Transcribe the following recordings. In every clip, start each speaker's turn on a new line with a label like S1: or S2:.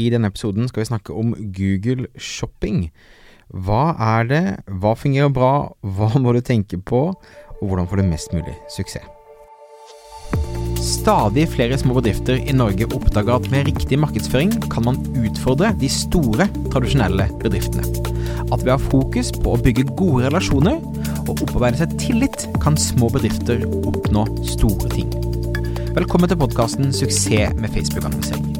S1: I denne episoden skal vi snakke om Google Shopping. Hva er det, hva fungerer bra, hva må du tenke på, og hvordan får du mest mulig suksess? Stadig flere små bedrifter i Norge oppdager at med riktig markedsføring kan man utfordre de store, tradisjonelle bedriftene. At ved å ha fokus på å bygge gode relasjoner og opparbeide seg tillit, kan små bedrifter oppnå store ting. Velkommen til podkasten 'Suksess med Facebook-annonsering'.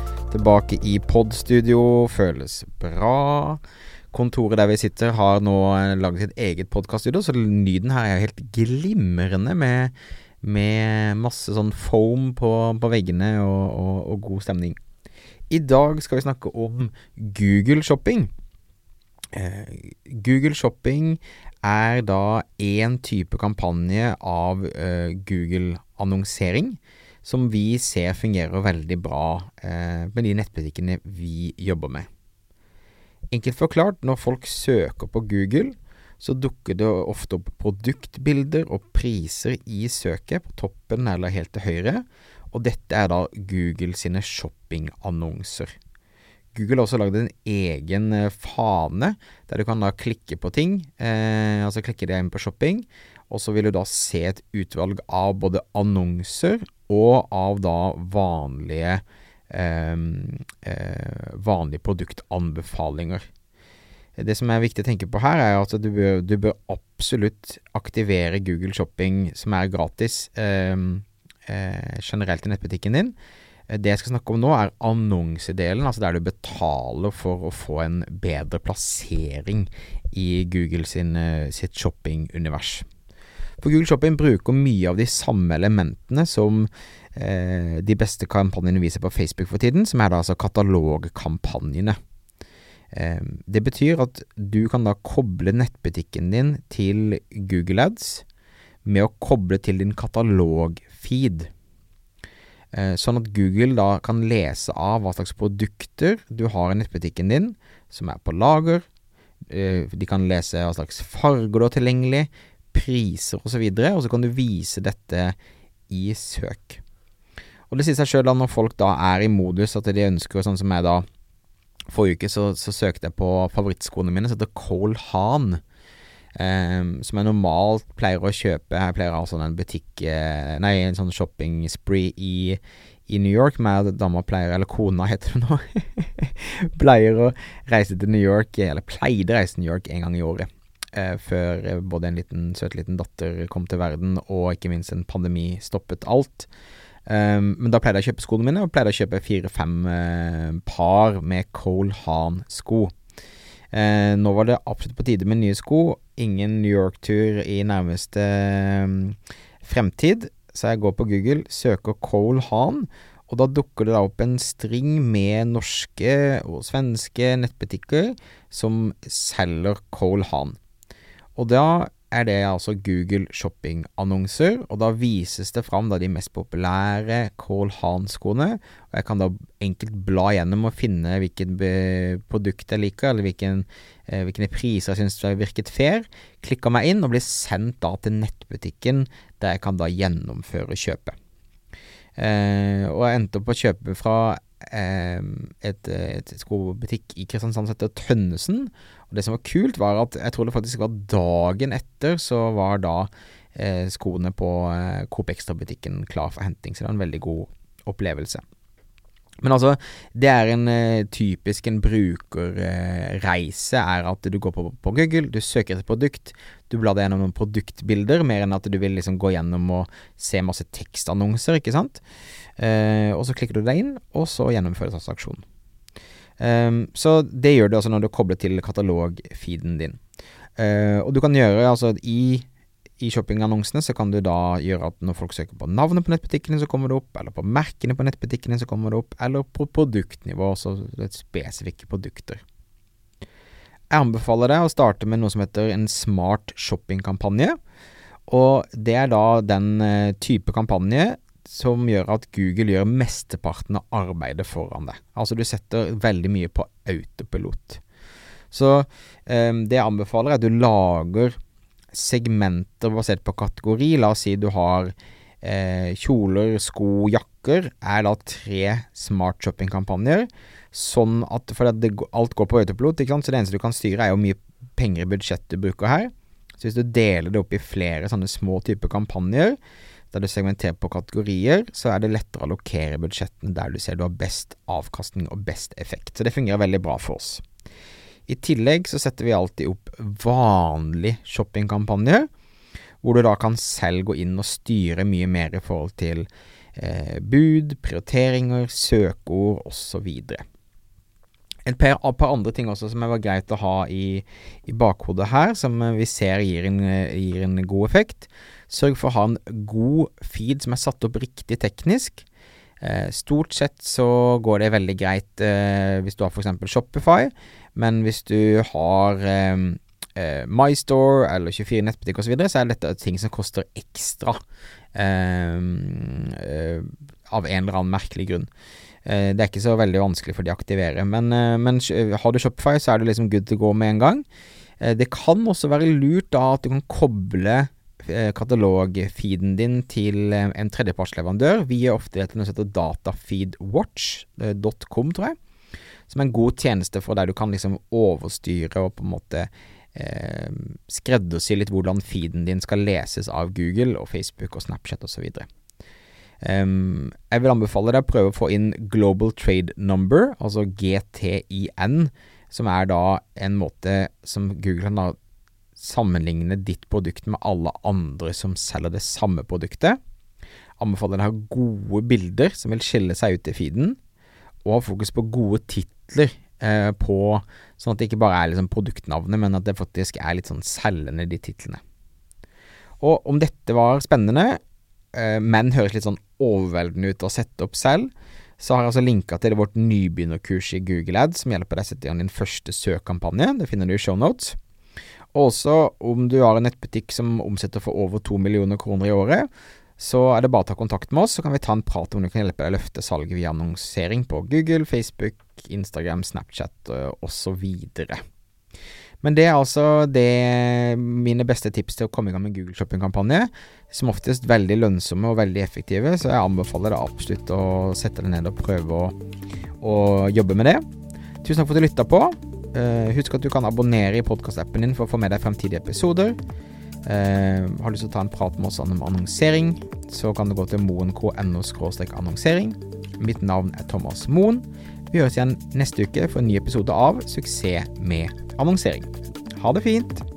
S1: Tilbake i podstudio. Føles bra. Kontoret der vi sitter har nå laget sitt eget podkaststudio, så lyden her er helt glimrende med, med masse sånn foam på, på veggene og, og, og, god stemning. I dag skal vi snakke om Google Shopping. Eh, Google Shopping er da én type kampanje av eh, Google annonsering som vi ser fungerer veldig bra eh, med de nettbutikkene vi jobber med. Enkelt forklart, når folk søker på Google, så dukker det ofte opp produktbilder og priser i søket, på toppen eller helt til høyre, og dette er da Google sine shoppingannonser. Google har også lagd en egen eh, fane, der du kan da klikke på ting, eh, altså klikke deg inn på shopping, og så vil du da se et utvalg av både annonser og av da vanlige eh, eh, vanlige produktanbefalinger. Det som er viktig å tenke på her, er at du bør, du bør absolutt aktivere Google Shopping, som er gratis, eh, eh generelt i nettbutikken din. Det jeg skal snakke om nå, er annonsedelen, altså der du betaler for å få en bedre plassering i Google sin, eh, sitt shoppingunivers. For Google Shopping bruker mye av de samme elementene som eh, de beste kampanjene viser på Facebook for tiden, som er da altså katalogkampanjene. Eh, det betyr at du kan da koble nettbutikken din til Google Ads med å koble til din katalogfeed. Eh, sånn at Google da kan lese av hva slags produkter du har i nettbutikken din, som er på lager. Eh, de kan lese hva slags farger du har tilgjengelig, priser osv., og, så og så kan du vise dette i søk. Og det sier seg sjøl når folk da er i modus at de ønsker, sånn som jeg da Forrige uke så, så søkte jeg på favorittskoene mine, som heter Cole Han. Um, som jeg normalt pleier å kjøpe. Jeg pleier å ha sånn en butikk eh, Nei, en sånn shopping spree i, i New York med dama pleier, eller kona heter det nå, pleier å reise til New York, eller pleide å reise til New York en gang i året eh, før eh, både en liten, søt liten datter kom til verden, og ikke minst en pandemi stoppet alt. Um, men da pleide jeg å kjøpe skoene mine, og pleide å kjøpe fire-fem uh, par med Cole Han-sko. Eh, nå var det absolutt på tide med nye sko. Ingen New York-tur i nærmeste uh, fremtid. Så jeg går på Google, søker Cole Han, og da dukker det da opp en string med norske og svenske nettbutikker som selger Cole Han. Og da er det altså Google shopping-annonser, og da vises det fram de mest populære Carl Hahn-skoene. Og jeg kan da enkelt bla gjennom og finne hvilket produkt jeg liker, eller hvilken, eh, hvilke priser jeg syns virket fair. Klikker meg inn og blir sendt da til nettbutikken, der jeg kan da gjennomføre kjøpet. Eh, og jeg endte opp å kjøpe fra et, et skobutikk i Kristiansand som heter Tønnesen. Og det som var kult, var at jeg tror det faktisk var dagen etter så var da eh, skoene på eh, Coop Extra-butikken klar for henting. Så det var en veldig god opplevelse. Men altså, det er en uh, typisk en brukerreise, uh, er at du går på, på, Google, du søker et produkt, du blar deg gjennom noen produktbilder, mer enn at du vil liksom gå gjennom og se masse tekstannonser, ikke sant. Uh, og så klikker du deg inn, og så gjennomfører transaksjonen. Um, så det gjør du altså når du kobler til katalogfeeden din. Uh, og du kan gjøre altså i i shoppingannonsene så kan du da gjøre at når folk søker på navnet på nettbutikkene, så kommer det opp, eller på merkene på nettbutikkene, så kommer det opp, eller på produktnivå, så det er spesifikke produkter. Jeg anbefaler deg å starte med noe som heter en smart shoppingkampanje. Og det er da den eh, type kampanje som gjør at Google gjør mesteparten av arbeidet foran deg. Altså du setter veldig mye på autopilot. Så eh, det jeg anbefaler, er at du lager segmenter basert på kategori. La oss si du har eh, kjoler, sko, jakker. Er da tre smart shopping-kampanjer. Sånn at For det, alt går på autopilot, ikke sant? så det eneste du kan styre, er jo mye penger i budsjett du bruker her. Så hvis du deler det opp i flere sånne små typer kampanjer, der du segmenterer på kategorier, så er det lettere å allokere budsjettene der du ser du har best avkastning og best effekt. Så det fungerer veldig bra for oss. I tillegg så setter vi alltid opp vanlig shoppingkampanje, hvor du da kan selv gå inn og styre mye mer i forhold til eh, bud, prioriteringer, søkeord osv. Et par, par, andre ting også som er greit å ha i, i bakhodet her, som vi ser gir en, gir en, god effekt. Sørg for å ha en god feed som er satt opp riktig teknisk. Eh, stort sett så går det veldig greit eh, hvis du har f.eks. Shopify, men hvis du har eh, eh MyStore eller 24 nettbutikk osv., så, videre, så er dette ting som koster ekstra eh, eh, av en eller annen merkelig grunn. Eh, det er ikke så veldig vanskelig for de å aktivere. Men, eh, men har du Shopify, så er du liksom good to go med en gang. Det kan også være lurt da at du kan koble katalogfeeden din til en tredjepartsleverandør. Vi gjør ofte det til noe som datafeedwatch.com, tror jeg. Som er en god tjeneste for der du kan liksom overstyre og på en måte eh, skreddersy litt hvordan feeden din skal leses av Google og Facebook og Snapchat osv. Um, jeg vil anbefale deg å prøve å få inn Global Trade Number, altså GTIN, som er da en måte som Google kan da sammenligne ditt produkt med alle andre som selger det samme produktet. Anbefaler deg å ha gode bilder som vil skille seg ut i feeden, og ha fokus på gode titler eh, på Sånn at det ikke bare er liksom produktnavnet, men at det faktisk er litt sånn selgende, de titlene. Og om dette var spennende, eh, men høres litt sånn overveldende ut å sette opp selv, så har jeg altså linka til vårt nybegynnerkurs i Google Ads, som hjelper deg å sette i gang din første søkkampanje. Det finner du i shownotes. Og også om du har en nettbutikk som omsetter for over to millioner kroner i året, så er det bare å ta kontakt med oss, så kan vi ta en prat om du kan hjelpe deg å løfte salget via annonsering på Google, Facebook, Instagram, Snapchat osv. Men det er altså det mine beste tips til å komme i gang med Google Shopping-kampanje. Som oftest veldig lønnsomme og veldig effektive, så jeg anbefaler deg absolutt å sette deg ned og prøve å, å jobbe med det. Tusen takk for at du lytta på. Uh, husk at du kan abonnere i podkastappen din for å få med deg fremtidige episoder. Uh, har lyst til å ta en prat med oss om annonsering, så kan du gå til moen.no annonsering. Mitt navn er Thomas Moen. Vi høres igjen neste uke for en ny episode av Suksess med annonsering. Ha det fint!